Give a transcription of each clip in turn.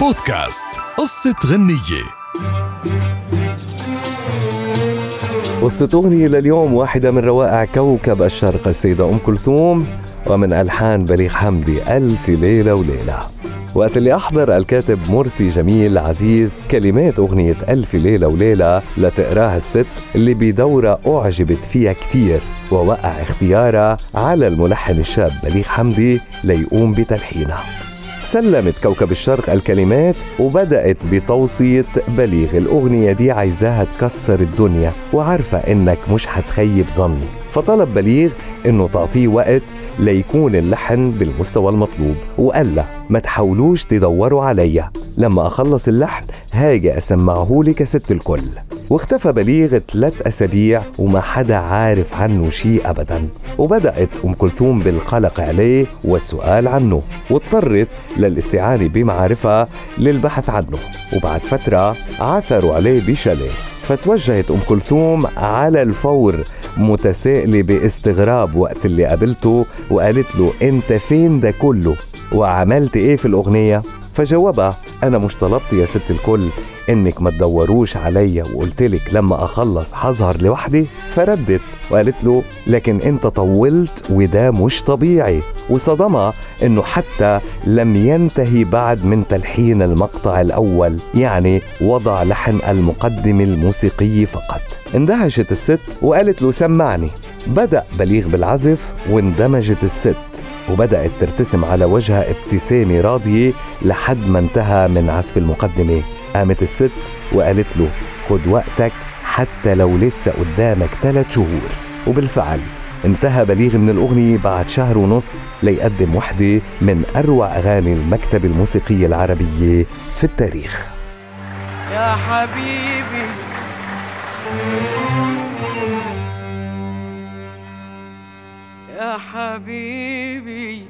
بودكاست قصة غنية. قصة أغنية لليوم واحدة من روائع كوكب الشرق السيدة أم كلثوم ومن ألحان بليغ حمدي ألف ليلة وليلة. وقت اللي أحضر الكاتب مرسي جميل عزيز كلمات أغنية ألف ليلة وليلة لتقراها الست اللي بدورة أعجبت فيها كتير ووقع اختيارها على الملحن الشاب بليغ حمدي ليقوم بتلحينها. سلمت كوكب الشرق الكلمات وبدأت بتوصية بليغ الأغنية دي عايزاها تكسر الدنيا وعارفة إنك مش هتخيب ظني. فطلب بليغ إنه تعطيه وقت ليكون اللحن بالمستوى المطلوب وقال له ما تحاولوش تدوروا عليا. لما أخلص اللحن هاجي أسمعه لك ست الكل. واختفى بليغ ثلاث أسابيع وما حدا عارف عنه شيء أبدا. وبدأت أم كلثوم بالقلق عليه والسؤال عنه واضطرت للاستعانة بمعارفها للبحث عنه. وبعد فترة عثروا عليه بشاليه. فتوجهت أم كلثوم على الفور متسائلة باستغراب وقت اللي قابلته وقالت له أنت فين ده كله؟ وعملت إيه في الأغنية؟ فجاوبها أنا مش طلبت يا ست الكل إنك ما تدوروش عليا وقلت لك لما أخلص حظهر لوحدي؟ فردت وقالت له لكن أنت طولت وده مش طبيعي. وصدمها إنه حتى لم ينتهي بعد من تلحين المقطع الأول يعني وضع لحن المقدم الموسيقي فقط. اندهشت الست وقالت له سمعني. بدأ بليغ بالعزف واندمجت الست. وبدأت ترتسم على وجهها ابتسامة راضية لحد ما انتهى من عزف المقدمة. قامت الست وقالت له خد وقتك حتى لو لسه قدامك ثلاث شهور. وبالفعل انتهى بليغ من الأغنية بعد شهر ونص ليقدم وحدة من أروع أغاني المكتبة الموسيقية العربية في التاريخ. يا حبيبي. يا حبيبي.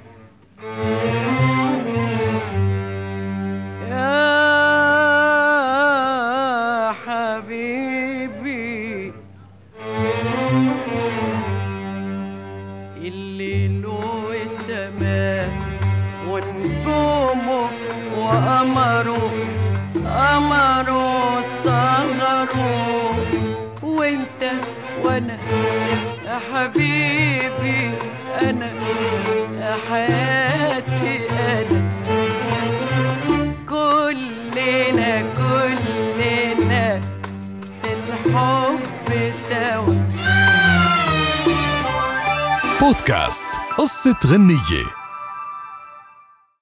يا حبيبي. الليل والسماء ونجومه وقمره قمره وأنا يا حبيبي أنا يا حياتي أنا كلنا كلنا في الحب سوا. بودكاست قصة غنية.